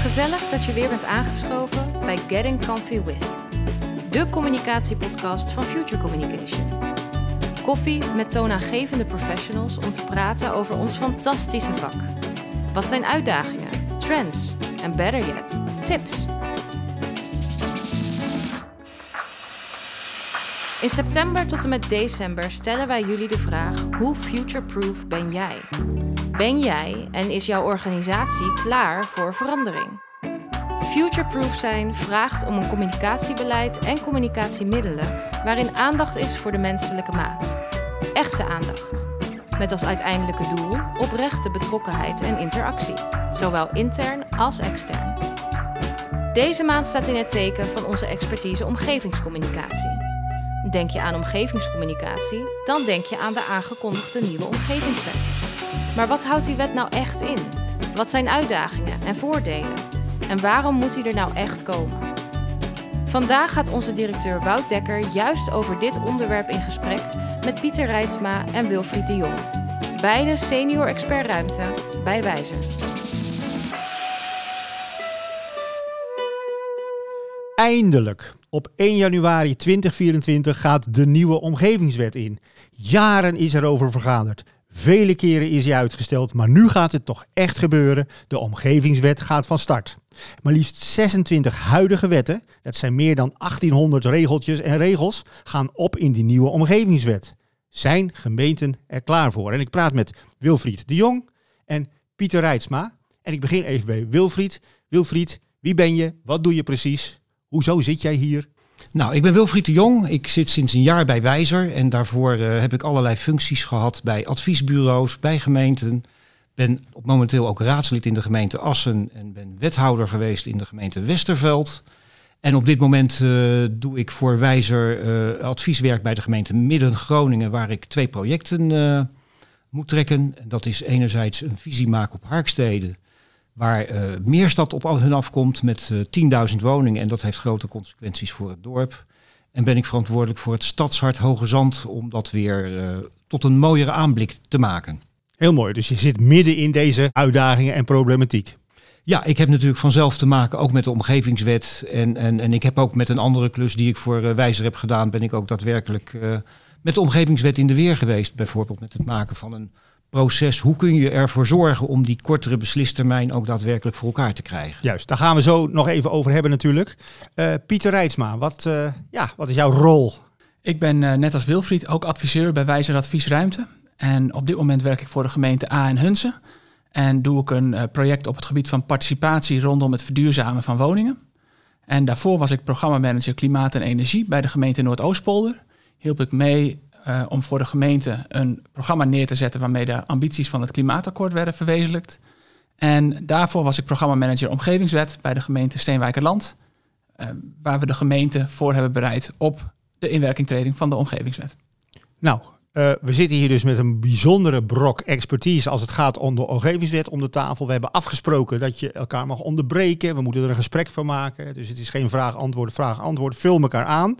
Gezellig dat je weer bent aangeschoven bij Getting Comfy With, de communicatiepodcast van Future Communication. Koffie met toonaangevende professionals om te praten over ons fantastische vak. Wat zijn uitdagingen, trends en better yet, tips? In september tot en met december stellen wij jullie de vraag: hoe futureproof ben jij? Ben jij en is jouw organisatie klaar voor verandering? Futureproof zijn vraagt om een communicatiebeleid en communicatiemiddelen waarin aandacht is voor de menselijke maat. Echte aandacht. Met als uiteindelijke doel oprechte betrokkenheid en interactie, zowel intern als extern. Deze maand staat in het teken van onze expertise omgevingscommunicatie. Denk je aan omgevingscommunicatie, dan denk je aan de aangekondigde nieuwe omgevingswet. Maar wat houdt die wet nou echt in? Wat zijn uitdagingen en voordelen? En waarom moet die er nou echt komen? Vandaag gaat onze directeur Wout Dekker juist over dit onderwerp in gesprek met Pieter Rijtsma en Wilfried de Jong. Beide senior expert ruimte bij Wijzer. Eindelijk, op 1 januari 2024 gaat de nieuwe omgevingswet in. Jaren is er over vergaderd. Vele keren is hij uitgesteld, maar nu gaat het toch echt gebeuren. De omgevingswet gaat van start. Maar liefst 26 huidige wetten, dat zijn meer dan 1800 regeltjes en regels, gaan op in die nieuwe omgevingswet. Zijn gemeenten er klaar voor? En ik praat met Wilfried de Jong en Pieter Rijtsma. En ik begin even bij Wilfried. Wilfried, wie ben je? Wat doe je precies? Hoezo zit jij hier? Nou, ik ben Wilfried de Jong. Ik zit sinds een jaar bij Wijzer en daarvoor uh, heb ik allerlei functies gehad bij adviesbureaus, bij gemeenten. Ben momenteel ook raadslid in de gemeente Assen en ben wethouder geweest in de gemeente Westerveld. En op dit moment uh, doe ik voor Wijzer uh, advieswerk bij de gemeente Midden-Groningen, waar ik twee projecten moet trekken. En dat is enerzijds een visie maken op Harksteden waar uh, Meerstad op hun afkomt met uh, 10.000 woningen. En dat heeft grote consequenties voor het dorp. En ben ik verantwoordelijk voor het stadshart Hoge Zand om dat weer uh, tot een mooiere aanblik te maken. Heel mooi, dus je zit midden in deze uitdagingen en problematiek. Ja, ik heb natuurlijk vanzelf te maken ook met de omgevingswet. En, en, en ik heb ook met een andere klus die ik voor uh, Wijzer heb gedaan, ben ik ook daadwerkelijk met de omgevingswet in de weer geweest. Bijvoorbeeld met het maken van een proces. Hoe kun je ervoor zorgen om die kortere beslistermijn ook daadwerkelijk voor elkaar te krijgen? Juist, daar gaan we zo nog even over hebben natuurlijk. Uh, Pieter Rijtsma, wat, uh, ja, wat is jouw rol? Ik ben uh, net als Wilfried ook adviseur bij Wijzer Adviesruimte. En op dit moment werk ik voor de gemeente A en Hunsen. En doe ik een project op het gebied van participatie rondom het verduurzamen van woningen. En daarvoor was ik programmamanager klimaat en energie bij de gemeente Noordoostpolder. Hielp ik mee uh, om voor de gemeente een programma neer te zetten waarmee de ambities van het klimaatakkoord werden verwezenlijkt. En daarvoor was ik programmamanager omgevingswet bij de gemeente Steenwijkerland, uh, waar we de gemeente voor hebben bereid op de inwerkingtreding van de omgevingswet. Nou, uh, we zitten hier dus met een bijzondere brok expertise als het gaat om de omgevingswet om de tafel. We hebben afgesproken dat je elkaar mag onderbreken. We moeten er een gesprek van maken. Dus het is geen vraag-antwoord, vraag-antwoord. Vul elkaar aan.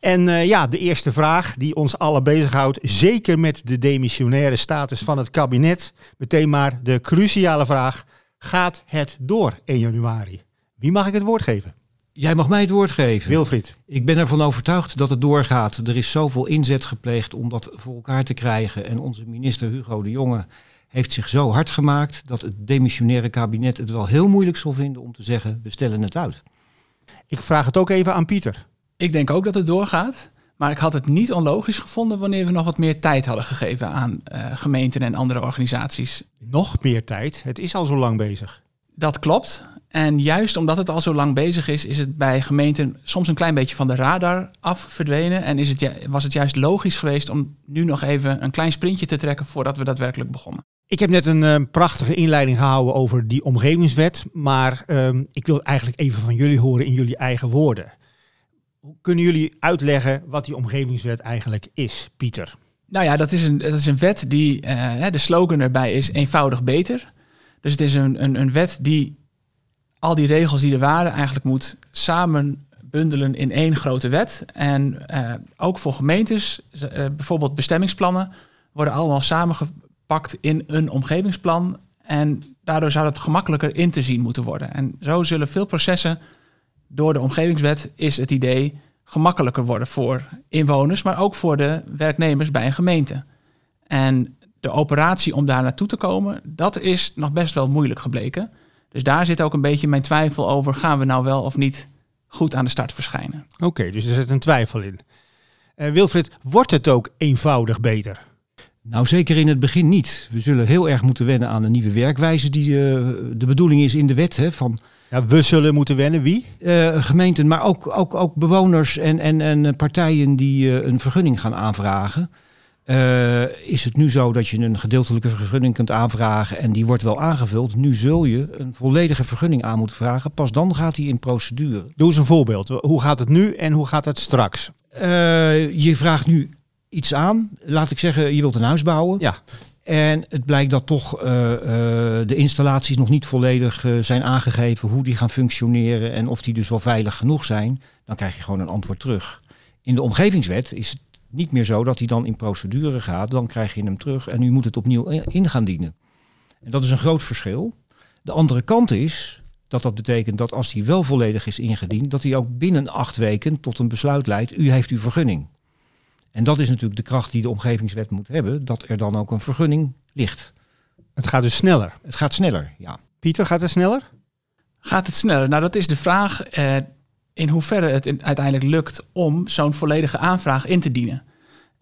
En uh, ja, de eerste vraag die ons alle bezighoudt, zeker met de demissionaire status van het kabinet. Meteen maar de cruciale vraag. Gaat het door 1 januari? Wie mag ik het woord geven? Jij mag mij het woord geven. Wilfried. Ik ben ervan overtuigd dat het doorgaat. Er is zoveel inzet gepleegd om dat voor elkaar te krijgen. En onze minister Hugo de Jonge heeft zich zo hard gemaakt dat het demissionaire kabinet het wel heel moeilijk zal vinden om te zeggen, we stellen het uit. Ik vraag het ook even aan Pieter. Ik denk ook dat het doorgaat. Maar ik had het niet onlogisch gevonden wanneer we nog wat meer tijd hadden gegeven aan uh, gemeenten en andere organisaties. Nog meer tijd? Het is al zo lang bezig. Dat klopt. En juist omdat het al zo lang bezig is, is het bij gemeenten soms een klein beetje van de radar af verdwenen. En is het, was het juist logisch geweest om nu nog even een klein sprintje te trekken voordat we daadwerkelijk begonnen. Ik heb net een uh, prachtige inleiding gehouden over die omgevingswet. Maar uh, ik wil eigenlijk even van jullie horen in jullie eigen woorden. Hoe kunnen jullie uitleggen wat die omgevingswet eigenlijk is, Pieter? Nou ja, dat is een, dat is een wet die, uh, de slogan erbij is eenvoudig beter. Dus het is een, een, een wet die al die regels die er waren eigenlijk moet samen bundelen in één grote wet. En uh, ook voor gemeentes, uh, bijvoorbeeld bestemmingsplannen, worden allemaal samengepakt in een omgevingsplan. En daardoor zou het gemakkelijker in te zien moeten worden. En zo zullen veel processen door de omgevingswet, is het idee, gemakkelijker worden voor inwoners, maar ook voor de werknemers bij een gemeente. En de operatie om daar naartoe te komen, dat is nog best wel moeilijk gebleken. Dus daar zit ook een beetje mijn twijfel over, gaan we nou wel of niet goed aan de start verschijnen? Oké, dus er zit een twijfel in. Uh, Wilfried, wordt het ook eenvoudig beter? Nou, zeker in het begin niet. We zullen heel erg moeten wennen aan een nieuwe werkwijze die uh, de bedoeling is in de wet. Hè, van, ja, we zullen moeten wennen. Wie? Uh, gemeenten, maar ook, ook, ook bewoners en, en, en partijen die een vergunning gaan aanvragen. Is het nu zo dat je een gedeeltelijke vergunning kunt aanvragen en die wordt wel aangevuld. Nu zul je een volledige vergunning aan moeten vragen. Pas dan gaat die in procedure. Doe eens een voorbeeld. Hoe gaat het nu en hoe gaat het straks? je vraagt nu iets aan. Laat ik zeggen, je wilt een huis bouwen. Ja. En het blijkt dat toch uh, uh, de installaties nog niet volledig uh, zijn aangegeven, hoe die gaan functioneren en of die dus wel veilig genoeg zijn. Dan krijg je gewoon een antwoord terug. In de omgevingswet is het niet meer zo dat hij dan in procedure gaat. Dan krijg je hem terug en u moet het opnieuw in gaan dienen. En dat is een groot verschil. De andere kant is dat dat betekent dat als hij wel volledig is ingediend, dat hij ook binnen acht weken tot een besluit leidt. U heeft uw vergunning. En dat is natuurlijk de kracht die de omgevingswet moet hebben, dat er dan ook een vergunning ligt. Het gaat dus sneller. Het gaat sneller, ja. Pieter, gaat het sneller? Gaat het sneller? Nou, dat is de vraag eh, in hoeverre het uiteindelijk lukt om zo'n volledige aanvraag in te dienen.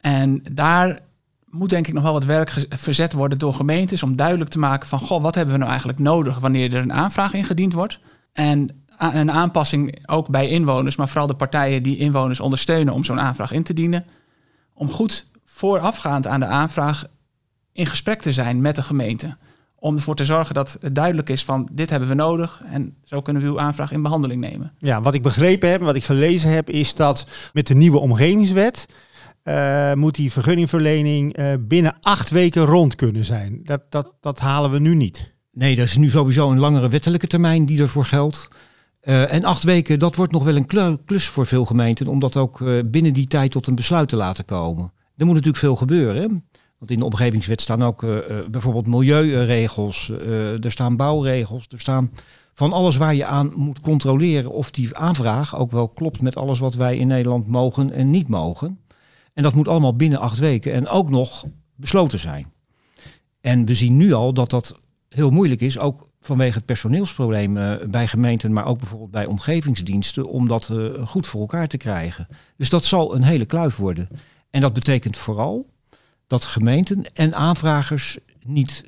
En daar moet denk ik nog wel wat werk verzet worden door gemeentes om duidelijk te maken van, goh, wat hebben we nou eigenlijk nodig wanneer er een aanvraag ingediend wordt? En een aanpassing ook bij inwoners, maar vooral de partijen die inwoners ondersteunen om zo'n aanvraag in te dienen om goed voorafgaand aan de aanvraag in gesprek te zijn met de gemeente. Om ervoor te zorgen dat het duidelijk is van dit hebben we nodig en zo kunnen we uw aanvraag in behandeling nemen. Ja, wat ik begrepen heb, wat ik gelezen heb, is dat met de nieuwe omgevingswet uh, moet die vergunningverlening uh, binnen acht weken rond kunnen zijn. Dat, dat, dat halen we nu niet. Nee, dat is nu sowieso een langere wettelijke termijn die ervoor geldt. Uh, en acht weken, dat wordt nog wel een klus voor veel gemeenten, om dat ook uh, binnen die tijd tot een besluit te laten komen. Er moet natuurlijk veel gebeuren. Want in de omgevingswet staan ook uh, bijvoorbeeld milieuregels, er staan bouwregels, er staan van alles waar je aan moet controleren of die aanvraag ook wel klopt met alles wat wij in Nederland mogen en niet mogen. En dat moet allemaal binnen acht weken en ook nog besloten zijn. En we zien nu al dat dat heel moeilijk is, ook vanwege het personeelsprobleem bij gemeenten, maar ook bijvoorbeeld bij omgevingsdiensten, om dat goed voor elkaar te krijgen. Dus dat zal een hele kluif worden. En dat betekent vooral dat gemeenten en aanvragers niet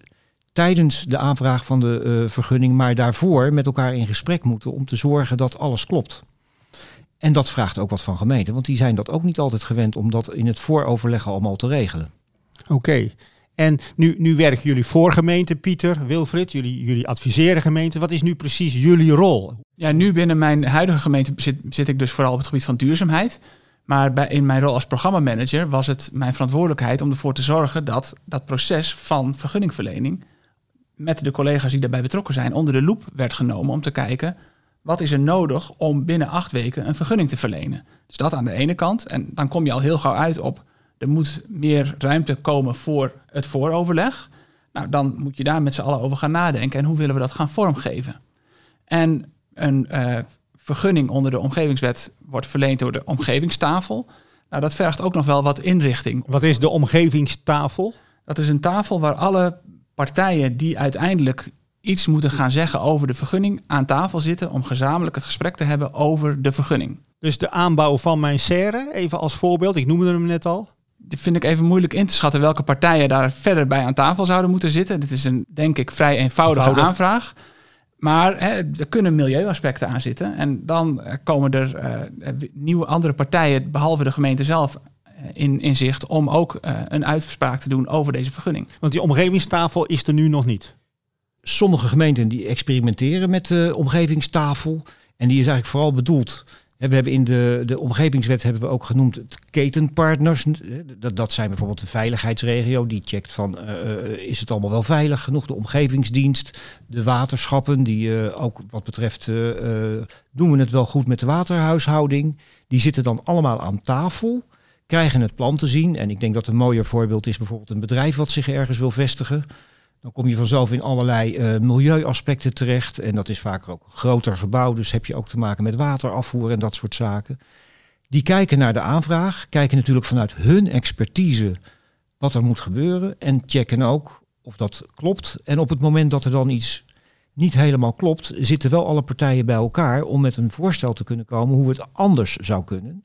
tijdens de aanvraag van de uh, vergunning, maar daarvoor met elkaar in gesprek moeten om te zorgen dat alles klopt. En dat vraagt ook wat van gemeenten, want die zijn dat ook niet altijd gewend om dat in het vooroverleg allemaal te regelen. Oké. Okay. En nu, nu werken jullie voor gemeente, Pieter, Wilfried. Jullie, jullie adviseren gemeenten. Wat is nu precies jullie rol? Ja, nu binnen mijn huidige gemeente zit, zit ik dus vooral op het gebied van duurzaamheid. Maar bij, in mijn rol als programmamanager was het mijn verantwoordelijkheid om ervoor te zorgen dat dat proces van vergunningverlening met de collega's die daarbij betrokken zijn onder de loep werd genomen om te kijken wat is er nodig om binnen acht weken een vergunning te verlenen. Dus dat aan de ene kant. En dan kom je al heel gauw uit op er moet meer ruimte komen voor het vooroverleg. Nou, dan moet je daar met z'n allen over gaan nadenken. En hoe willen we dat gaan vormgeven? En een uh, vergunning onder de omgevingswet wordt verleend door de omgevingstafel. Nou, dat vergt ook nog wel wat inrichting. Wat is de omgevingstafel? Dat is een tafel waar alle partijen die uiteindelijk iets moeten gaan zeggen over de vergunning aan tafel zitten om gezamenlijk het gesprek te hebben over de vergunning. Dus de aanbouw van mijn serre, even als voorbeeld, ik noemde hem net al vind ik even moeilijk in te schatten welke partijen daar verder bij aan tafel zouden moeten zitten. Dit is een, denk ik, vrij eenvoudige aanvraag. Maar hè, er kunnen milieuaspecten aan zitten. En dan eh, komen er uh, nieuwe andere partijen, behalve de gemeente zelf, in, in zicht om ook uh, een uitspraak te doen over deze vergunning. Want die omgevingstafel is er nu nog niet. Sommige gemeenten die experimenteren met de omgevingstafel. En die is eigenlijk vooral bedoeld we hebben in de, de omgevingswet hebben we ook genoemd ketenpartners. Dat, dat zijn bijvoorbeeld de veiligheidsregio, die checkt van uh, is het allemaal wel veilig genoeg. De omgevingsdienst, de waterschappen, die uh, ook wat betreft doen we het wel goed met de waterhuishouding. Die zitten dan allemaal aan tafel, krijgen het plan te zien. En ik denk dat een mooier voorbeeld is bijvoorbeeld een bedrijf wat zich ergens wil vestigen. Dan kom je vanzelf in allerlei uh, milieuaspecten terecht. En dat is vaak ook groter gebouw. Dus heb je ook te maken met waterafvoer en dat soort zaken. Die kijken naar de aanvraag, kijken natuurlijk vanuit hun expertise wat er moet gebeuren. En checken ook of dat klopt. En op het moment dat er dan iets niet helemaal klopt, zitten wel alle partijen bij elkaar om met een voorstel te kunnen komen hoe het anders zou kunnen.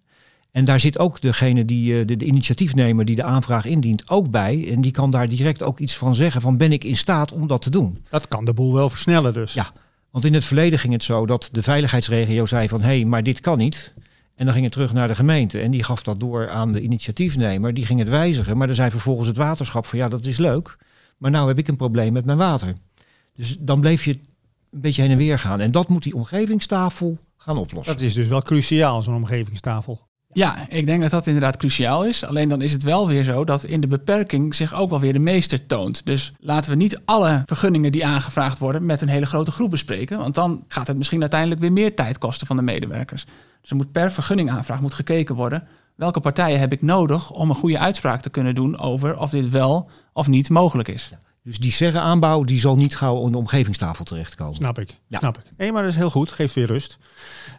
En daar zit ook degene die, eh, de, de, initiatiefnemer die de aanvraag indient ook bij. En die kan daar direct ook iets van zeggen van ben ik in staat om dat te doen. Dat kan de boel wel versnellen dus. Ja, want in het verleden ging het zo dat de veiligheidsregio zei van hé, hey, maar dit kan niet. En dan ging het terug naar de gemeente en die gaf dat door aan de initiatiefnemer. Die ging het wijzigen, maar dan zei vervolgens het waterschap van ja, dat is leuk. Maar nou heb ik een probleem met mijn water. Dus dan bleef je een beetje heen en weer gaan. En dat moet die omgevingstafel gaan oplossen. Dat is dus wel cruciaal, zo'n omgevingstafel. Ja, ik denk dat dat inderdaad cruciaal is. Alleen dan is het wel weer zo dat in de beperking zich ook wel weer de meester toont. Dus laten we niet alle vergunningen die aangevraagd worden met een hele grote groep bespreken. Want dan gaat het misschien uiteindelijk weer meer tijd kosten van de medewerkers. Dus er moet per vergunningaanvraag moet gekeken worden. Welke partijen heb ik nodig om een goede uitspraak te kunnen doen over of dit wel of niet mogelijk is? Dus die zeggen aanbouw die zal niet gauw op de omgevingstafel terechtkomen. Snap ik. Ja. Snap ik. Nee, maar dat is heel goed. Geeft weer rust.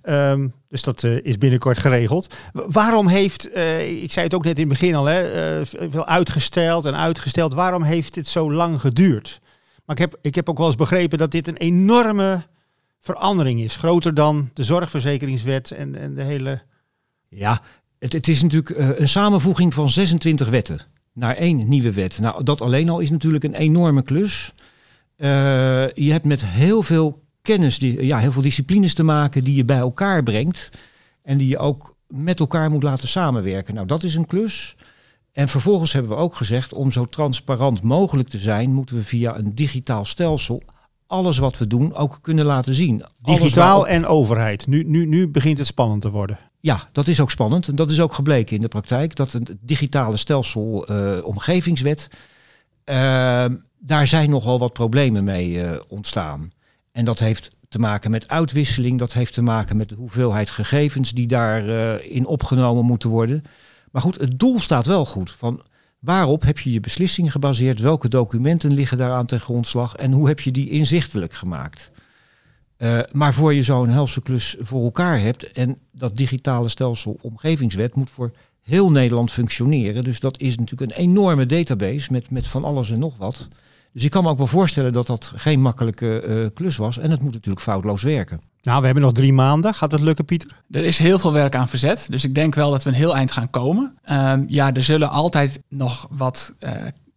Um, dus dat uh, is binnenkort geregeld. waarom heeft, uh, ik zei het ook net in het begin al, hè, uh, veel uitgesteld en uitgesteld. Waarom heeft dit zo lang geduurd? Maar ik heb, ik heb ook wel eens begrepen dat dit een enorme verandering is. Groter dan de zorgverzekeringswet en, en de hele... Ja, het, het is natuurlijk een samenvoeging van 26 wetten naar één nieuwe wet. Nou, dat alleen al is natuurlijk een enorme klus. Uh, je hebt met heel veel kennis, die, ja, heel veel disciplines te maken die je bij elkaar brengt. En die je ook met elkaar moet laten samenwerken. Nou, dat is een klus. En vervolgens hebben we ook gezegd, om zo transparant mogelijk te zijn, moeten we via een digitaal stelsel alles wat we doen ook kunnen laten zien. Digitaal en overheid. Nu, nu, nu begint het spannend te worden. Ja, dat is ook spannend. En dat is ook gebleken in de praktijk. Dat een digitale stelsel uh, omgevingswet, uh, daar zijn nogal wat problemen mee uh, ontstaan. En dat heeft te maken met uitwisseling. Dat heeft te maken met de hoeveelheid gegevens die daarin in opgenomen moeten worden. Maar goed, het doel staat wel goed. Van waarop heb je je beslissing gebaseerd? Welke documenten liggen daaraan ten grondslag? En hoe heb je die inzichtelijk gemaakt? Uh, maar voor je zo'n helse klus voor elkaar hebt en dat digitale stelsel omgevingswet moet voor heel Nederland functioneren. Dus dat is natuurlijk een enorme database met, met van alles en nog wat. Dus ik kan me ook wel voorstellen dat dat geen makkelijke uh, klus was. En het moet natuurlijk foutloos werken. Nou, we hebben nog drie maanden. Gaat het lukken, Pieter? Er is heel veel werk aan verzet. Dus ik denk wel dat we een heel eind gaan komen. Uh, ja, er zullen altijd nog wat uh,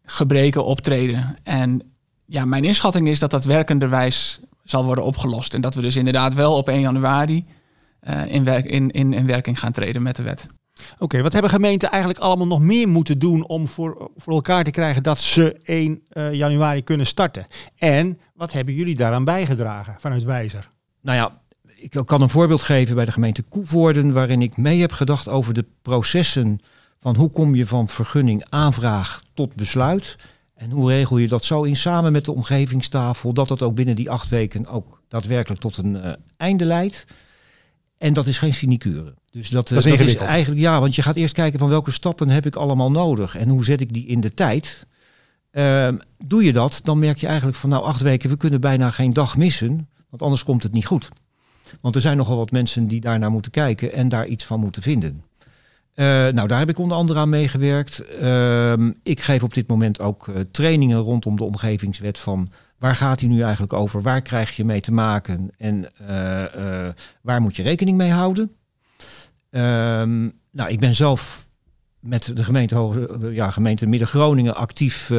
gebreken optreden. En ja, mijn inschatting is dat dat werkenderwijs zal worden opgelost. En dat we dus inderdaad wel op 1 januari uh, in, werk, in, in, in werking gaan treden met de wet. Oké, okay, wat hebben gemeenten eigenlijk allemaal nog meer moeten doen om voor, voor elkaar te krijgen dat ze 1 uh, januari kunnen starten? En wat hebben jullie daaraan bijgedragen vanuit Wijzer? Nou ja, ik kan een voorbeeld geven bij de gemeente Koevoorden, waarin ik mee heb gedacht over de processen van hoe kom je van vergunning aanvraag tot besluit. En hoe regel je dat zo in samen met de omgevingstafel, dat dat ook binnen die acht weken ook daadwerkelijk tot een uh, einde leidt. En dat is geen sinecure. Dus dat, dat, is, dat is, eigenlijk, ja, want je gaat eerst kijken van welke stappen heb ik allemaal nodig en hoe zet ik die in de tijd. Uh, doe je dat, dan merk je eigenlijk van nou acht weken, we kunnen bijna geen dag missen, want anders komt het niet goed. Want er zijn nogal wat mensen die daarnaar moeten kijken en daar iets van moeten vinden. Uh, nou, daar heb ik onder andere aan meegewerkt. Uh, ik geef op dit moment ook uh, trainingen rondom de omgevingswet van waar gaat hij nu eigenlijk over? Waar krijg je mee te maken? En eh, waar moet je rekening mee houden? Ehm, nou, ik ben zelf met de gemeente, ja, gemeente Midden-Groningen actief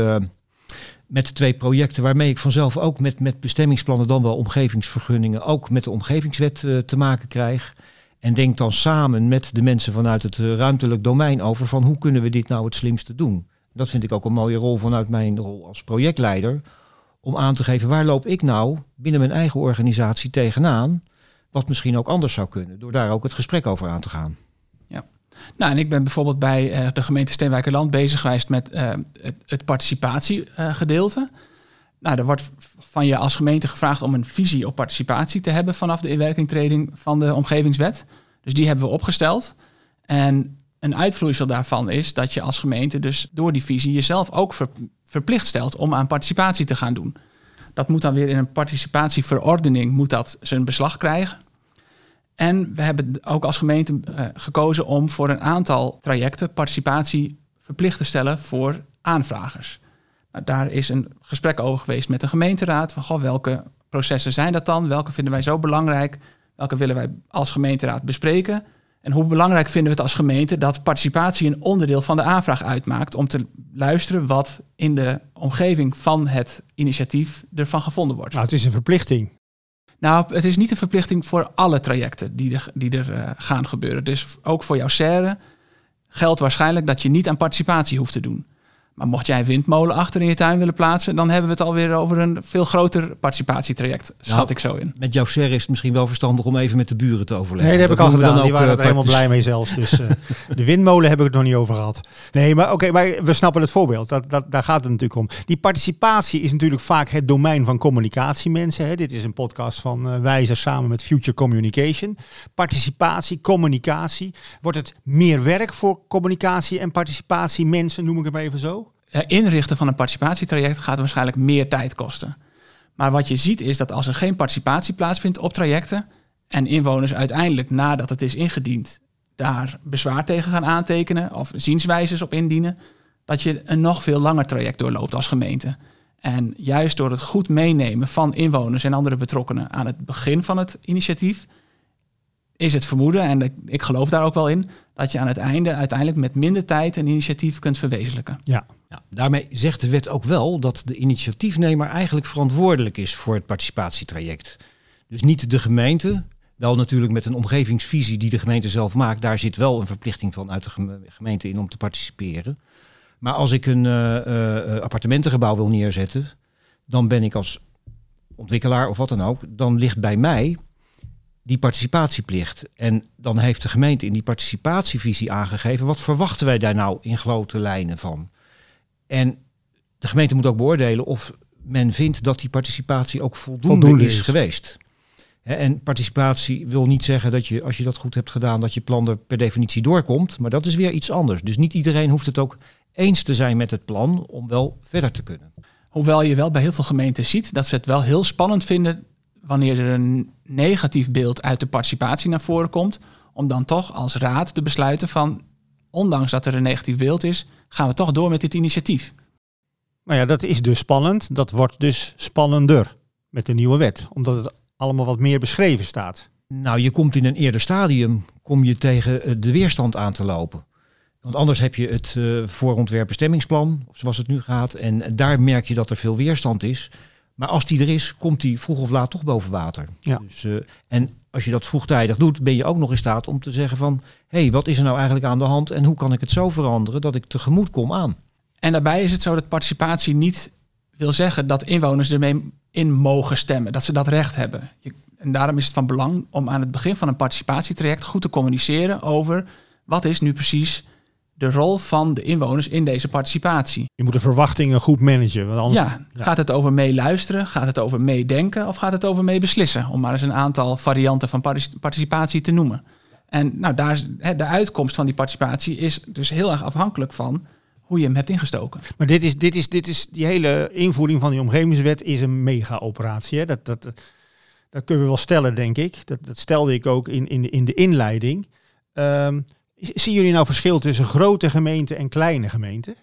met twee projecten waarmee ik vanzelf ook met, met bestemmingsplannen, dan wel omgevingsvergunningen, ook met de omgevingswet te maken krijg. En denk dan samen met de mensen vanuit het eh, ruimtelijk domein over van hoe kunnen we dit nou het slimste doen. Dat vind ik ook een mooie rol vanuit mijn rol als projectleider. Om aan te geven waar loop ik nou binnen mijn eigen organisatie tegenaan. Wat misschien ook anders zou kunnen. Door daar ook het gesprek over aan te gaan. Ja. Nou, en ik ben bijvoorbeeld bij uh, de gemeente Steenwijkerland bezig geweest met uh, het, het participatiegedeelte. nou, er wordt van je als gemeente gevraagd om een visie op participatie te hebben vanaf de inwerkingtreding van de omgevingswet. Dus die hebben we opgesteld. En een uitvloeisel daarvan is dat je als gemeente dus door die visie jezelf ook verplicht stelt om aan participatie te gaan doen. Dat moet dan weer in een participatieverordening moet dat zijn beslag krijgen. En we hebben ook als gemeente uh, gekozen om voor een aantal trajecten participatie verplicht te stellen voor aanvragers. Daar is een gesprek over geweest met de gemeenteraad. Van goh, welke processen zijn dat dan? Welke vinden wij zo belangrijk? Welke willen wij als gemeenteraad bespreken? En hoe belangrijk vinden we het als gemeente dat participatie een onderdeel van de aanvraag uitmaakt om te luisteren wat in de omgeving van het initiatief ervan gevonden wordt. Nou, het is een verplichting. Nou, het is niet een verplichting voor alle trajecten die er, die er uh, gaan gebeuren. Dus ook voor jouw serre geldt waarschijnlijk dat je niet aan participatie hoeft te doen. Maar mocht jij een windmolen achter in je tuin willen plaatsen, dan hebben we het alweer over een veel groter participatietraject, schat nou, ik zo in. Met jouw ser is het misschien wel verstandig om even met de buren te overleggen. Nee, dat heb ik al gedaan. Die waren er helemaal blij mee zelfs. Dus uh, de windmolen heb ik het nog niet over gehad. Nee, maar oké, maar we snappen het voorbeeld. Dat, dat, daar gaat het natuurlijk om. Die participatie is natuurlijk vaak het domein van communicatiemensen. Hè. Dit is een podcast van uh, Wijzer samen met Future Communication. Participatie, communicatie. Wordt het meer werk voor communicatie en participatie mensen, noem ik het maar even zo? Inrichten van een participatietraject gaat waarschijnlijk meer tijd kosten. Maar wat je ziet is dat als er geen participatie plaatsvindt op trajecten en inwoners uiteindelijk nadat het is ingediend daar bezwaar tegen gaan aantekenen of zienswijzes op indienen, dat je een nog veel langer traject doorloopt als gemeente. En juist door het goed meenemen van inwoners en andere betrokkenen aan het begin van het initiatief, is het vermoeden, en ik geloof daar ook wel in, dat je aan het einde uiteindelijk met minder tijd een initiatief kunt verwezenlijken. Ja. ja. daarmee zegt de wet ook wel dat de initiatiefnemer eigenlijk verantwoordelijk is voor het participatietraject. Dus niet de gemeente, wel natuurlijk met een omgevingsvisie die de gemeente zelf maakt. Daar zit wel een verplichting van uit de gemeente in om te participeren. Maar als ik een uh, uh, appartementengebouw wil neerzetten, dan ben ik als ontwikkelaar of wat dan ook, dan ligt bij mij die participatieplicht. En dan heeft de gemeente in die participatievisie aangegeven, wat verwachten wij daar nou in grote lijnen van? En de gemeente moet ook beoordelen of men vindt dat die participatie ook voldoende, is, geweest. En participatie wil niet zeggen dat je, als je dat goed hebt gedaan, dat je plan er per definitie doorkomt. Maar dat is weer iets anders. Dus niet iedereen hoeft het ook eens te zijn met het plan om wel verder te kunnen. Hoewel je wel bij heel veel gemeenten ziet dat ze het wel heel spannend vinden wanneer er een negatief beeld uit de participatie naar voren komt, om dan toch als raad te besluiten van, ondanks dat er een negatief beeld is, gaan we toch door met dit initiatief. Nou ja, dat is dus spannend. Dat wordt dus spannender met de nieuwe wet, omdat het allemaal wat meer beschreven staat. Nou, je komt in een eerder stadium kom je tegen eh, de weerstand aan te lopen. Want anders heb je het uh, voorontwerp bestemmingsplan, zoals het nu gaat. En daar merk je dat er veel weerstand is. Maar als die er is, komt die vroeg of laat toch boven water. Ja. Dus, uh, en als je dat vroegtijdig doet, ben je ook nog in staat om te zeggen van... hé, hey, wat is er nou eigenlijk aan de hand en hoe kan ik het zo veranderen dat ik tegemoet kom aan? En daarbij is het zo dat participatie niet wil zeggen dat inwoners ermee in mogen stemmen. Dat ze dat recht hebben. Je, en daarom is het van belang om aan het begin van een participatietraject goed te communiceren over... wat is nu precies de rol van de inwoners in deze participatie. Je moet de verwachtingen goed managen. Want anders, ja, gaat het over meeluisteren? Gaat het over meedenken? Of gaat het over meebeslissen? Om maar eens een aantal varianten van participatie te noemen. En nou, daar, de uitkomst van die participatie is dus heel erg afhankelijk van hoe je hem hebt ingestoken. Maar dit is, dit is, dit is die hele invoering van die omgevingswet is een mega-operatie. Dat, dat, dat kunnen we wel stellen, denk ik. Dat, dat stelde ik ook in, in, in de inleiding. Um, Zien jullie nou verschil tussen grote gemeenten en kleine gemeenten?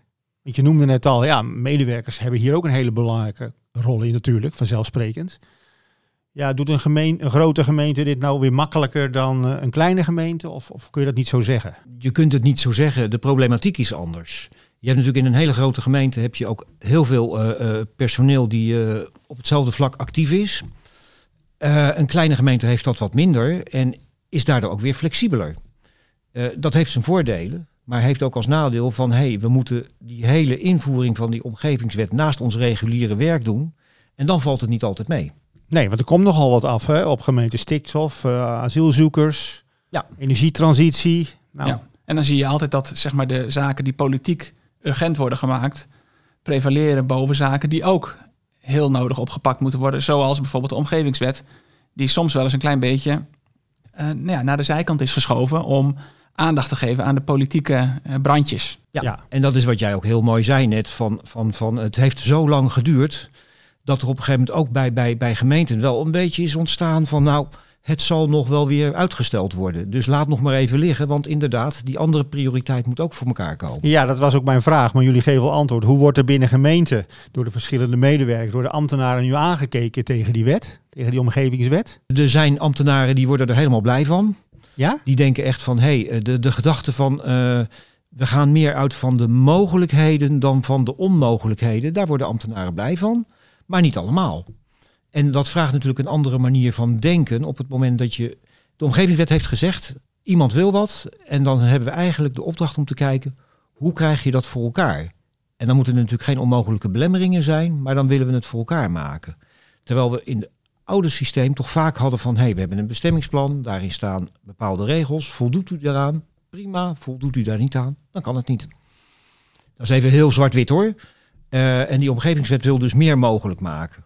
Want je noemde net al, ja, medewerkers hebben hier ook een hele belangrijke rol in natuurlijk, vanzelfsprekend. Ja, doet een, een grote gemeente dit nou weer makkelijker dan uh, een kleine gemeente? Of, of kun je dat niet zo zeggen? Je kunt het niet zo zeggen. De problematiek is anders. Je hebt natuurlijk in een hele grote gemeente heb je ook heel veel uh, uh, personeel die op hetzelfde vlak actief is. een kleine gemeente heeft dat wat minder en is daardoor ook weer flexibeler. Uh, dat heeft zijn voordelen, maar heeft ook als nadeel van hé, hey, we moeten die hele invoering van die omgevingswet naast ons reguliere werk doen. En dan valt het niet altijd mee. Nee, want er komt nogal wat af hè, op gemeente stikstof, uh, asielzoekers, ja. energietransitie. Nou. Ja. En dan zie je altijd dat zeg maar, de zaken die politiek urgent worden gemaakt, prevaleren boven zaken die ook heel nodig opgepakt moeten worden. Zoals bijvoorbeeld de omgevingswet, die soms wel eens een klein beetje uh, nou ja, naar de zijkant is geschoven om aandacht te geven aan de politieke eh, brandjes. Ja, Ja. en dat is wat jij ook heel mooi zei net. Van, van, van, het heeft zo lang geduurd dat er op een gegeven moment ook bij, bij, bij gemeenten wel een beetje is ontstaan van nou, het zal nog wel weer uitgesteld worden. Dus laat nog maar even liggen, want inderdaad, die andere prioriteit moet ook voor elkaar komen. Ja, dat was ook mijn vraag, maar jullie geven wel antwoord. Hoe wordt er binnen gemeente door de verschillende medewerkers, door de ambtenaren nu aangekeken tegen die wet, tegen die omgevingswet? Er zijn ambtenaren die worden er helemaal blij van. Ja? Die denken echt van, hé, hey, de, de gedachte van, eh, we gaan meer uit van de mogelijkheden dan van de onmogelijkheden. Daar worden ambtenaren blij van, maar niet allemaal. En dat vraagt natuurlijk een andere manier van denken op het moment dat je... De omgevingswet heeft gezegd, iemand wil wat. En dan hebben we eigenlijk de opdracht om te kijken, hoe krijg je dat voor elkaar? En dan moeten er natuurlijk geen onmogelijke belemmeringen zijn, maar dan willen we het voor elkaar maken. Terwijl we in het oude systeem toch vaak hadden van, hé, hey, we hebben een bestemmingsplan, daarin staan bepaalde regels, voldoet u daaraan? Prima, voldoet u daar niet aan? Dan kan het niet. Dat is even heel zwart-wit hoor. Eh, en die omgevingswet wil dus meer mogelijk maken.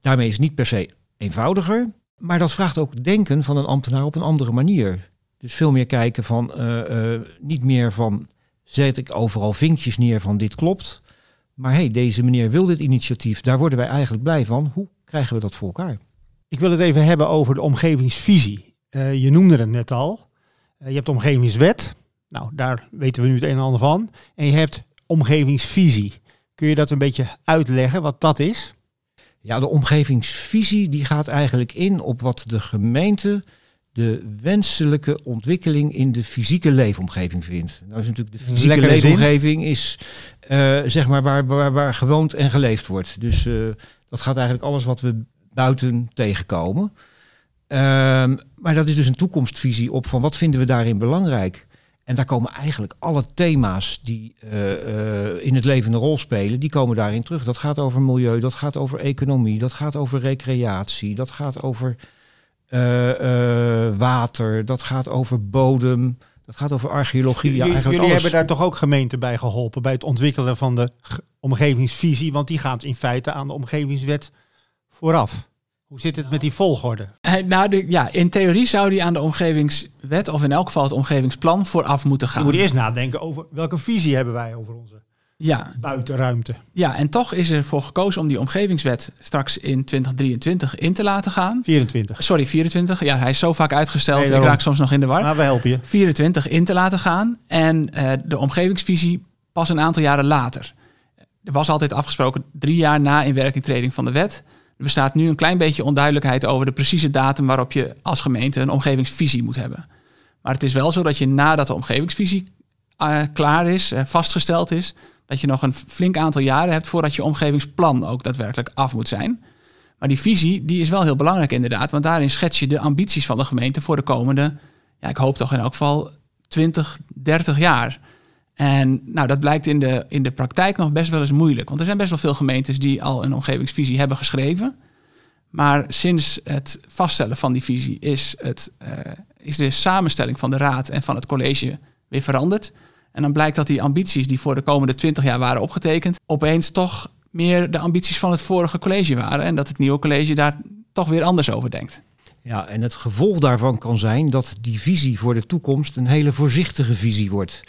Daarmee is het niet per se eenvoudiger, maar dat vraagt ook denken van een ambtenaar op een andere manier. Dus veel meer kijken van, eh, eh, niet meer van, zet ik overal vinkjes neer van dit klopt. Maar hé, hey, deze meneer wil dit initiatief, daar worden wij eigenlijk blij van. Hoe krijgen we dat voor elkaar? Ik wil het even hebben over de omgevingsvisie. Eh, je noemde het net al. Eh, je hebt de omgevingswet. Nou, daar weten we nu het een en ander van. En je hebt omgevingsvisie. Kun je dat een beetje uitleggen wat dat is? Ja, de omgevingsvisie die gaat eigenlijk in op wat de gemeente de wenselijke ontwikkeling in de fysieke leefomgeving vindt. Nou is natuurlijk de fysieke Lekkere zin. leefomgeving is eh, zeg maar waar, waar, waar gewoond en geleefd wordt. Dus dat gaat eigenlijk alles wat we buiten tegenkomen. Ehm, maar dat is dus een toekomstvisie op van wat vinden we daarin belangrijk. En daar komen eigenlijk alle thema's die eh, eh, in het leven een rol spelen, die komen daarin terug. Dat gaat over milieu, dat gaat over economie, dat gaat over recreatie, dat gaat over eh, water, dat gaat over bodem, dat gaat over archeologie. Ja, Jullie- eigenlijk jullie alles. hebben daar toch ook gemeenten bij geholpen bij het ontwikkelen van de omgevingsvisie, want die gaat in feite aan de omgevingswet vooraf. Hoe zit het met die volgorde? Eh, Nou, de, ja, in theorie zou die aan de omgevingswet of in elk geval het omgevingsplan vooraf moeten Je gaan. moet eerst nadenken over welke visie hebben wij over onze Ja, buitenruimte. ja, en toch is er voor gekozen om die omgevingswet straks in 2023 in te laten gaan. 24. Sorry, 24. Ja, hij is zo vaak uitgesteld. Nee, ik raak soms nog in de war. Maar we helpen je. 24 in te laten gaan en eh, de omgevingsvisie pas een aantal jaren later. Er was altijd afgesproken drie jaar na inwerkingtreding van de wet. Er bestaat nu een klein beetje onduidelijkheid over de precieze datum waarop je als gemeente een omgevingsvisie moet hebben. Maar het is wel zo dat je nadat de omgevingsvisie eh, klaar is, eh, vastgesteld is, dat je nog een flink aantal jaren hebt voordat je omgevingsplan ook daadwerkelijk af moet zijn. Maar die visie die is wel heel belangrijk inderdaad, want daarin schets je de ambities van de gemeente voor de komende, ja, ik hoop toch in elk geval 20, 30 jaar. En nou, dat blijkt in de, in de praktijk nog best wel eens moeilijk. Want er zijn best wel veel gemeentes die al een omgevingsvisie hebben geschreven. Maar sinds het vaststellen van die visie is, het, eh, is de samenstelling van de raad en van het college weer veranderd. En dan blijkt dat die ambities die voor de komende 20 jaar waren opgetekend, opeens toch meer de ambities van het vorige college waren. En dat het nieuwe college daar toch weer anders over denkt. Ja, en het gevolg daarvan kan zijn dat die visie voor de toekomst een hele voorzichtige visie wordt.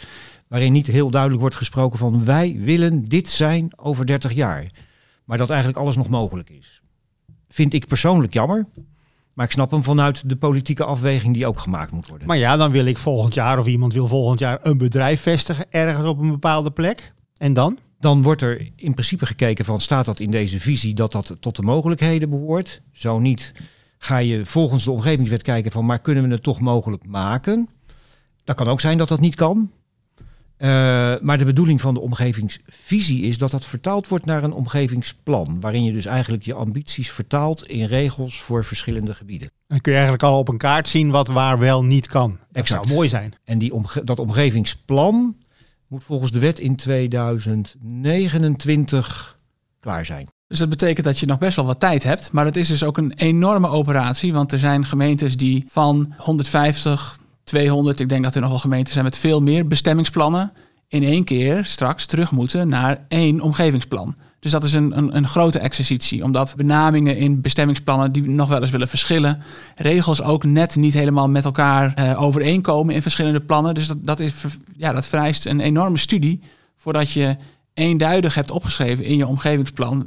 Waarin niet heel duidelijk wordt gesproken van wij willen dit zijn over 30 jaar. Maar dat eigenlijk alles nog mogelijk is. Vind ik persoonlijk jammer. Maar ik snap hem vanuit de politieke afweging die ook gemaakt moet worden. Maar ja, dan wil ik volgend jaar of iemand wil volgend jaar een bedrijf vestigen ergens op een bepaalde plek. En dan? Dan wordt er in principe gekeken van staat dat in deze visie dat dat tot de mogelijkheden behoort. Zo niet ga je volgens de omgevingswet kijken van maar kunnen we het toch mogelijk maken. Dat kan ook zijn dat dat niet kan. Uh, maar de bedoeling van de omgevingsvisie is dat dat vertaald wordt naar een omgevingsplan. Waarin je dus eigenlijk je ambities vertaalt in regels voor verschillende gebieden. Dan kun je eigenlijk al op een kaart zien wat waar wel niet kan. Dat Exact. zou mooi zijn. En die omge dat omgevingsplan moet volgens de wet in 2029 klaar zijn. Dus dat betekent dat je nog best wel wat tijd hebt. Maar het is dus ook een enorme operatie. Want er zijn gemeentes die van 150, 200, ik denk dat er nog wel gemeenten zijn met veel meer bestemmingsplannen. in één keer straks terug moeten naar één omgevingsplan. Dus dat is een, een, een grote exercitie, omdat benamingen in bestemmingsplannen die nog wel eens willen verschillen, regels ook net niet helemaal met elkaar uh, overeenkomen in verschillende plannen. Dus dat, dat, is, ja, dat vereist een enorme studie voordat je eenduidig hebt opgeschreven in je omgevingsplan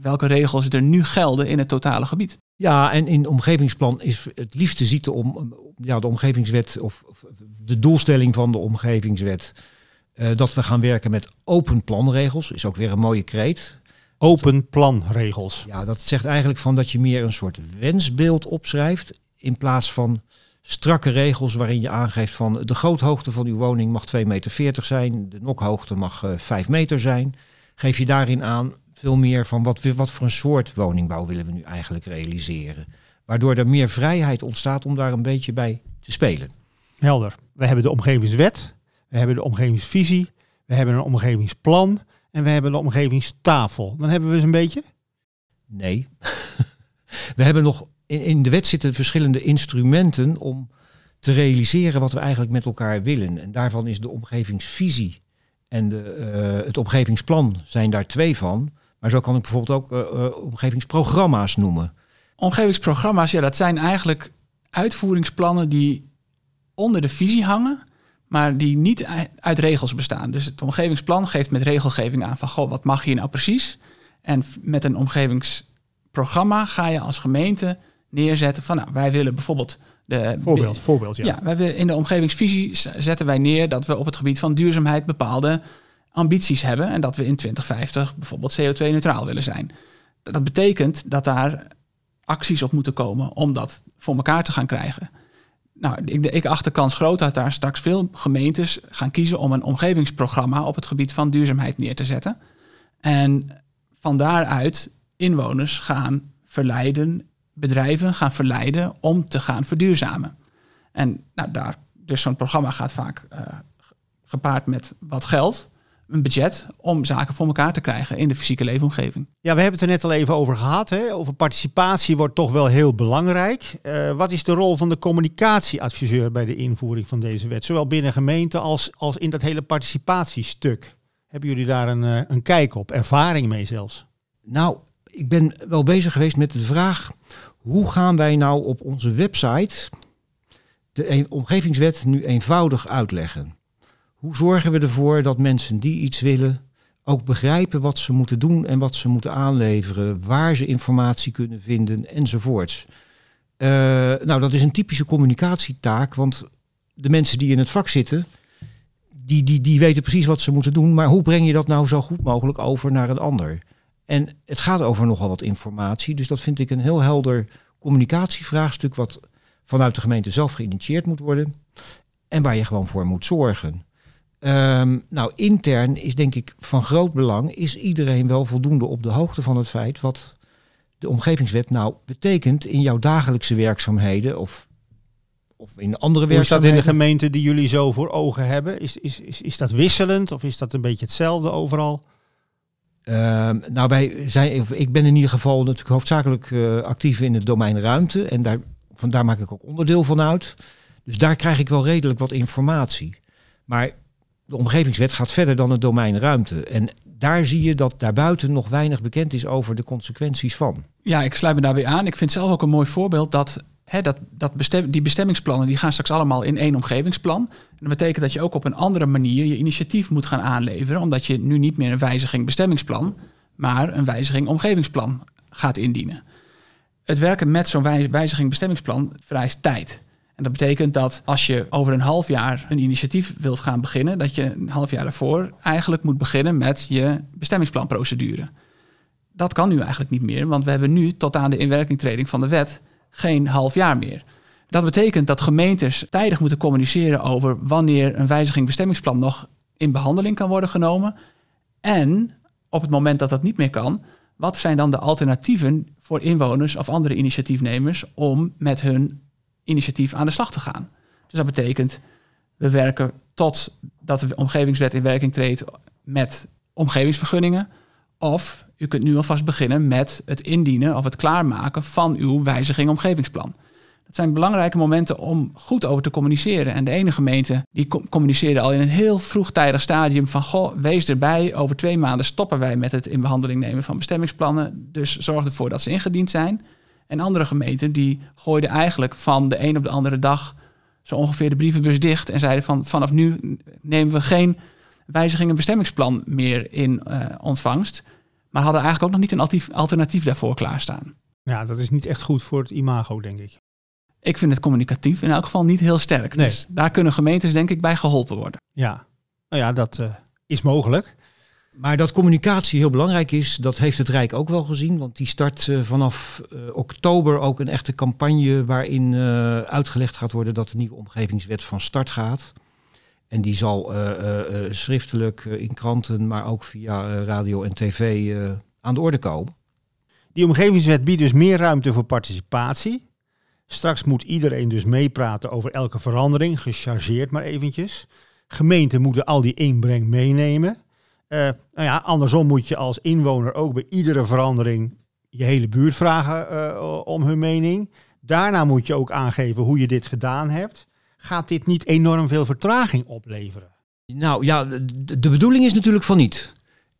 welke regels er nu gelden in het totale gebied. Ja, en in het omgevingsplan is het liefste ziet de, om, ja, de omgevingswet of, of de doelstelling van de omgevingswet uh, dat we gaan werken met open planregels. Is ook weer een mooie kreet. Open planregels. Ja, dat zegt eigenlijk van dat je meer een soort wensbeeld opschrijft in plaats van strakke regels waarin je aangeeft van de groothoogte van uw woning mag 2,40 meter zijn, de nokhoogte mag uh, eh, 5 meter zijn. Geef je daarin aan veel meer van wat, wat voor een soort woningbouw willen we nu eigenlijk realiseren. Waardoor er meer vrijheid ontstaat om daar een beetje bij te spelen. Helder. We hebben de omgevingswet, we hebben de omgevingsvisie, we hebben een omgevingsplan en we hebben de omgevingstafel. Dan hebben we ze een beetje? Nee. we hebben nog in, in de wet zitten verschillende instrumenten om te realiseren wat we eigenlijk met elkaar willen. En daarvan is de omgevingsvisie en de, uh, het omgevingsplan zijn daar twee van. Maar zo kan ik bijvoorbeeld ook uh, uh, omgevingsprogramma's noemen. Omgevingsprogramma's, ja, dat zijn eigenlijk uitvoeringsplannen die onder de visie hangen, maar die niet uit regels bestaan. Dus het omgevingsplan geeft met regelgeving aan van, goh, wat mag hier nou precies? En met een omgevingsprogramma ga je als gemeente neerzetten van, nou, wij willen bijvoorbeeld de, voorbeeld, voorbeeld, ja. ja. wij willen in de omgevingsvisie zetten wij neer dat we op het gebied van duurzaamheid bepaalde ambities hebben en dat we in 2050 bijvoorbeeld CO2-neutraal willen zijn. Dat betekent dat daar acties op moeten komen om dat voor elkaar te gaan krijgen. Nou, ik, ik acht de kans groot dat daar straks veel gemeentes gaan kiezen om een omgevingsprogramma op het gebied van duurzaamheid neer te zetten. En van daaruit inwoners gaan verleiden, bedrijven gaan verleiden om te gaan verduurzamen. En nou, daar, dus zo'n programma gaat vaak uh, gepaard met wat geld een budget om zaken voor elkaar te krijgen in de fysieke leefomgeving. Ja, we hebben het er net al even over gehad. Hè? Over participatie wordt toch wel heel belangrijk. Uh, wat is de rol van de communicatieadviseur bij de invoering van deze wet? Zowel binnen gemeente als, als in dat hele participatiestuk. Hebben jullie daar een, uh, een kijk op, ervaring mee zelfs? Nou, ik ben wel bezig geweest met de vraag... hoe gaan wij nou op onze website de omgevingswet nu eenvoudig uitleggen? Hoe zorgen we ervoor dat mensen die iets willen ook begrijpen wat ze moeten doen en wat ze moeten aanleveren, waar ze informatie kunnen vinden enzovoorts. Uh, nou, dat is een typische communicatietaak, want de mensen die in het vak zitten, die, die, die weten precies wat ze moeten doen, maar hoe breng je dat nou zo goed mogelijk over naar een ander? En het gaat over nogal wat informatie, dus dat vind ik een heel helder communicatievraagstuk wat vanuit de gemeente zelf geïnitieerd moet worden en waar je gewoon voor moet zorgen. Um, nou, intern is denk ik van groot belang, is iedereen wel voldoende op de hoogte van het feit wat de omgevingswet nou betekent in jouw dagelijkse werkzaamheden of, of in andere Hoe werkzaamheden. Is dat in de gemeente die jullie zo voor ogen hebben? Is, is, is, is dat wisselend of is dat een beetje hetzelfde overal? Um, nou, wij zijn, ik ben in ieder geval natuurlijk hoofdzakelijk uh, actief in het domein ruimte en daar, vandaar maak ik ook onderdeel van uit. Dus daar krijg ik wel redelijk wat informatie. Maar de omgevingswet gaat verder dan het domein ruimte. En daar zie je dat daarbuiten nog weinig bekend is over de consequenties van. Ja, ik sluit me daarbij aan. Ik vind zelf ook een mooi voorbeeld dat, hè, dat, dat die bestemmingsplannen die gaan straks allemaal in één omgevingsplan. En dat betekent dat je ook op een andere manier je initiatief moet gaan aanleveren, omdat je nu niet meer een wijziging bestemmingsplan, maar een wijziging omgevingsplan gaat indienen. Het werken met zo'n wijziging bestemmingsplan vereist tijd. En dat betekent dat als je over een half jaar een initiatief wilt gaan beginnen, dat je een half jaar daarvoor eigenlijk moet beginnen met je bestemmingsplanprocedure. Dat kan nu eigenlijk niet meer, want we hebben nu tot aan de inwerkingtreding van de wet geen half jaar meer. Dat betekent dat gemeentes tijdig moeten communiceren over wanneer een wijziging bestemmingsplan nog in behandeling kan worden genomen. En op het moment dat dat niet meer kan, wat zijn dan de alternatieven voor inwoners of andere initiatiefnemers om met hun initiatief aan de slag te gaan. Dus dat betekent, we werken tot dat de omgevingswet in werking treedt met omgevingsvergunningen. Of u kunt nu alvast beginnen met het indienen of het klaarmaken van uw wijziging omgevingsplan. Het zijn belangrijke momenten om goed over te communiceren. En de ene gemeente die communiceerde al in een heel vroegtijdig stadium van goh, wees erbij. Over twee maanden stoppen wij met het in behandeling nemen van bestemmingsplannen. Dus zorg ervoor dat ze ingediend zijn. En andere gemeenten die gooiden eigenlijk van de een op de andere dag zo ongeveer de brievenbus dicht en zeiden van vanaf nu nemen we geen wijzigingen bestemmingsplan meer in uh, ontvangst. Maar hadden eigenlijk ook nog niet een alternatief daarvoor klaarstaan. Ja, dat is niet echt goed voor het imago, denk ik. Ik vind het communicatief in elk geval niet heel sterk. Nee. Dus daar kunnen gemeentes denk ik bij geholpen worden. Ja, nou ja, dat uh, is mogelijk. Maar dat communicatie heel belangrijk is, dat heeft het Rijk ook wel gezien. Want die start uh, vanaf uh, oktober ook een echte campagne waarin uh, uitgelegd gaat worden dat de nieuwe omgevingswet van start gaat. En die zal schriftelijk in kranten, maar ook via radio en tv aan de orde komen. Die omgevingswet biedt dus meer ruimte voor participatie. Straks moet iedereen dus meepraten over elke verandering, gechargeerd maar eventjes. Gemeenten moeten al die inbreng meenemen. Uh, nou ja, andersom moet je als inwoner ook bij iedere verandering je hele buurt vragen uh, om hun mening. Daarna moet je ook aangeven hoe je dit gedaan hebt. Gaat dit niet enorm veel vertraging opleveren? Nou ja, de, bedoeling is natuurlijk van niet.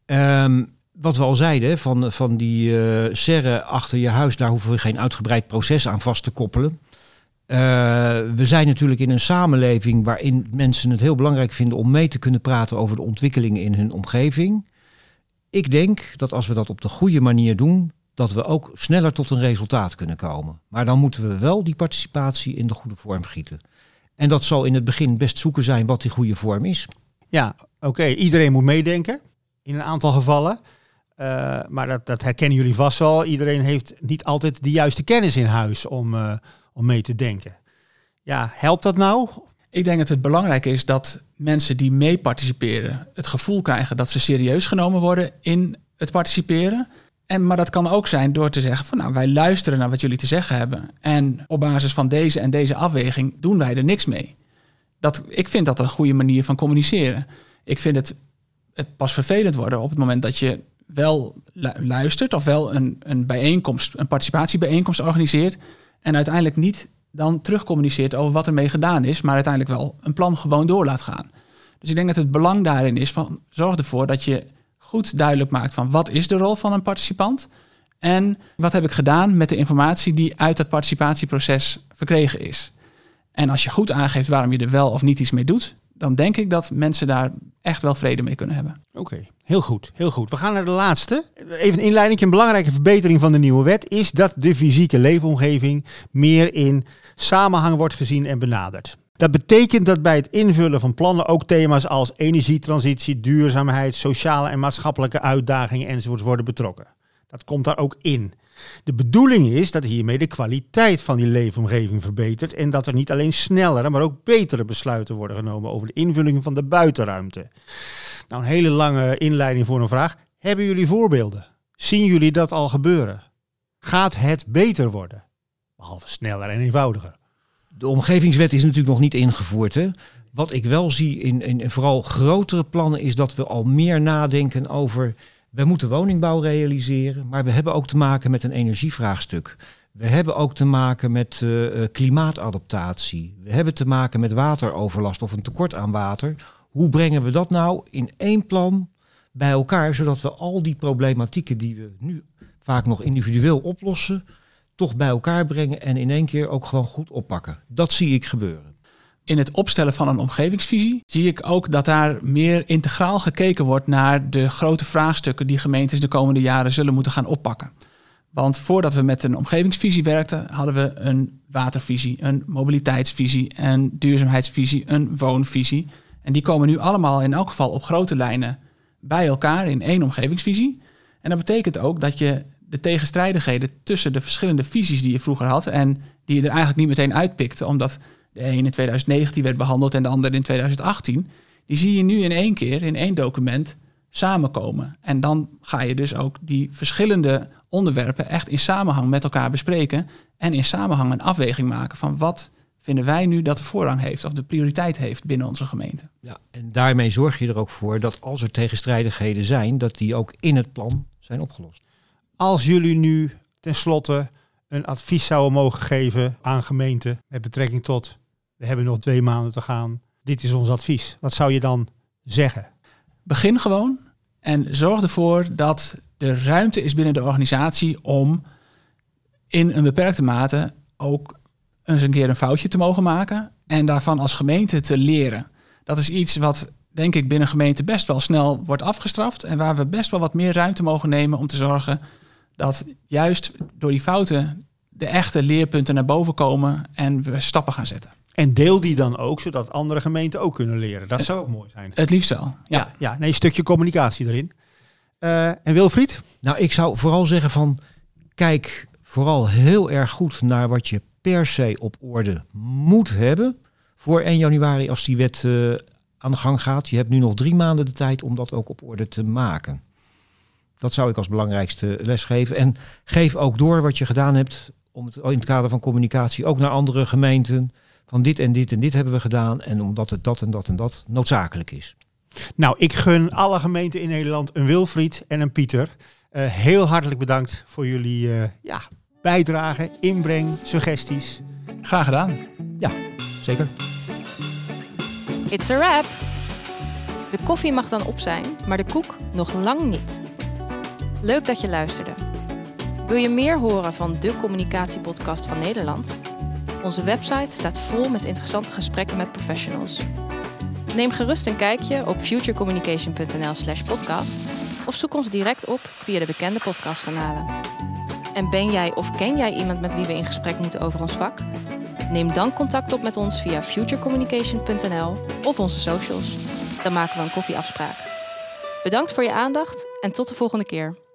Um, wat we al zeiden, van, van die uh, serre achter je huis, daar hoeven we geen uitgebreid proces aan vast te koppelen. Uh, we zijn natuurlijk in een samenleving waarin mensen het heel belangrijk vinden om mee te kunnen praten over de ontwikkelingen in hun omgeving. Ik denk dat als we dat op de goede manier doen, dat we ook sneller tot een resultaat kunnen komen. Maar dan moeten we wel die participatie in de goede vorm gieten. En dat zal in het begin best zoeken zijn wat die goede vorm is. Ja, oké. Iedereen moet meedenken in een aantal gevallen. Uh, maar dat, dat, herkennen jullie vast wel. Iedereen heeft niet altijd de juiste kennis in huis om, uh, om mee te denken. Ja, helpt dat nou? Ik denk dat het belangrijk is dat mensen die mee participeren het gevoel krijgen dat ze serieus genomen worden in het participeren. En, maar dat kan ook zijn door te zeggen van nou, wij luisteren naar wat jullie te zeggen hebben. En op basis van deze en deze afweging doen wij er niks mee. Dat, ik vind dat een goede manier van communiceren. Ik vind het, het pas vervelend worden op het moment dat je wel luistert of wel een, een bijeenkomst, een participatiebijeenkomst organiseert en uiteindelijk niet dan terugcommuniceert over wat ermee gedaan is, maar uiteindelijk wel een plan gewoon door laat gaan. Dus ik denk dat het belang daarin is van zorg ervoor dat je goed duidelijk maakt van wat is de rol van een participant en wat heb ik gedaan met de informatie die uit dat participatieproces verkregen is. En als je goed aangeeft waarom je er wel of niet iets mee doet, dan denk ik dat mensen daar echt wel vrede mee kunnen hebben. Oké, heel goed, heel goed. We gaan naar de laatste. Even een inleiding. Een belangrijke verbetering van de nieuwe wet is dat de fysieke leefomgeving meer in samenhang wordt gezien en benaderd. Dat betekent dat bij het invullen van plannen ook thema's als energietransitie, duurzaamheid, sociale en maatschappelijke uitdagingen enzovoort worden betrokken. Dat komt daar ook in. De bedoeling is dat hiermee de kwaliteit van die leefomgeving verbetert en dat er niet alleen snellere, maar ook betere besluiten worden genomen over de invulling van de buitenruimte. Nou, een hele lange inleiding voor een vraag. Hebben jullie voorbeelden? Zien jullie dat al gebeuren? Gaat het beter worden? Behalve sneller en eenvoudiger. De omgevingswet is natuurlijk nog niet ingevoerd. Hè? Wat ik wel zie in, in vooral grotere plannen is dat we al meer nadenken over we moeten woningbouw realiseren, maar we hebben ook te maken met een energievraagstuk. We hebben ook te maken met uh, klimaatadaptatie. We hebben te maken met wateroverlast of een tekort aan water. Hoe brengen we dat nou in één plan bij elkaar, zodat we al die problematieken die we nu vaak nog individueel oplossen, toch bij elkaar brengen en in één keer ook gewoon goed oppakken. Dat zie ik gebeuren in het opstellen van een omgevingsvisie zie ik ook dat daar meer integraal gekeken wordt naar de grote vraagstukken die gemeentes de komende jaren zullen moeten gaan oppakken. Want voordat we met een omgevingsvisie werkten, hadden we een watervisie, een mobiliteitsvisie, een duurzaamheidsvisie, een woonvisie. En die komen nu allemaal in elk geval op grote lijnen bij elkaar in één omgevingsvisie. En dat betekent ook dat je de tegenstrijdigheden tussen de verschillende visies die je vroeger had en die je er eigenlijk niet meteen uitpikte, omdat de een in 2019 werd behandeld en de ander in 2018, die zie je nu in één keer in één document samenkomen. En dan ga je dus ook die verschillende onderwerpen echt in samenhang met elkaar bespreken en in samenhang een afweging maken van wat vinden wij nu dat de voorrang heeft of de prioriteit heeft binnen onze gemeente. Ja, en daarmee zorg je er ook voor dat als er tegenstrijdigheden zijn, dat die ook in het plan zijn opgelost. Als jullie nu tenslotte een advies zouden mogen geven aan gemeenten met betrekking tot, we hebben nog twee maanden te gaan, dit is ons advies. Wat zou je dan zeggen? Begin gewoon en zorg ervoor dat er ruimte is binnen de organisatie om in een beperkte mate ook eens een keer een foutje te mogen maken en daarvan als gemeente te leren. Dat is iets wat denk ik binnen gemeente best wel snel wordt afgestraft en waar we best wel wat meer ruimte mogen nemen om te zorgen dat juist door die fouten de echte leerpunten naar boven komen en we stappen gaan zetten. En deel die dan ook, zodat andere gemeenten ook kunnen leren. Dat zou ook mooi zijn. Het liefst wel. Ja, Ja, ja nee, een stukje communicatie erin. Eh, en Wilfried? Nou, ik zou vooral zeggen van kijk vooral heel erg goed naar wat je per se op orde moet hebben voor 1 januari als die wet eh, aan de gang gaat. Je hebt nu nog drie maanden de tijd om dat ook op orde te maken. Dat zou ik als belangrijkste les geven. En geef ook door wat je gedaan hebt om het, in het kader van communicatie ook naar andere gemeenten. Van dit en dit en dit hebben we gedaan. En omdat het dat en dat en dat noodzakelijk is. Nou, ik gun alle gemeenten in Nederland een Wilfried en een Pieter. Eh, heel hartelijk bedankt voor jullie eh, ja, bijdrage, inbreng, suggesties. graag gedaan. Ja, zeker. It's a wrap. De koffie mag dan op zijn, maar de koek nog lang niet. Leuk dat je luisterde. Wil je meer horen van de communicatiepodcast van Nederland? Onze website staat vol met interessante gesprekken met professionals. Neem gerust een kijkje op futurecommunication.nl/slash podcast of zoek ons direct op via de bekende podcastkanalen. En ben jij of ken jij iemand met wie we in gesprek moeten over ons vak? Neem dan contact op met ons via futurecommunication.nl of onze socials. Dan maken we een koffieafspraak. Bedankt voor je aandacht en tot de volgende keer.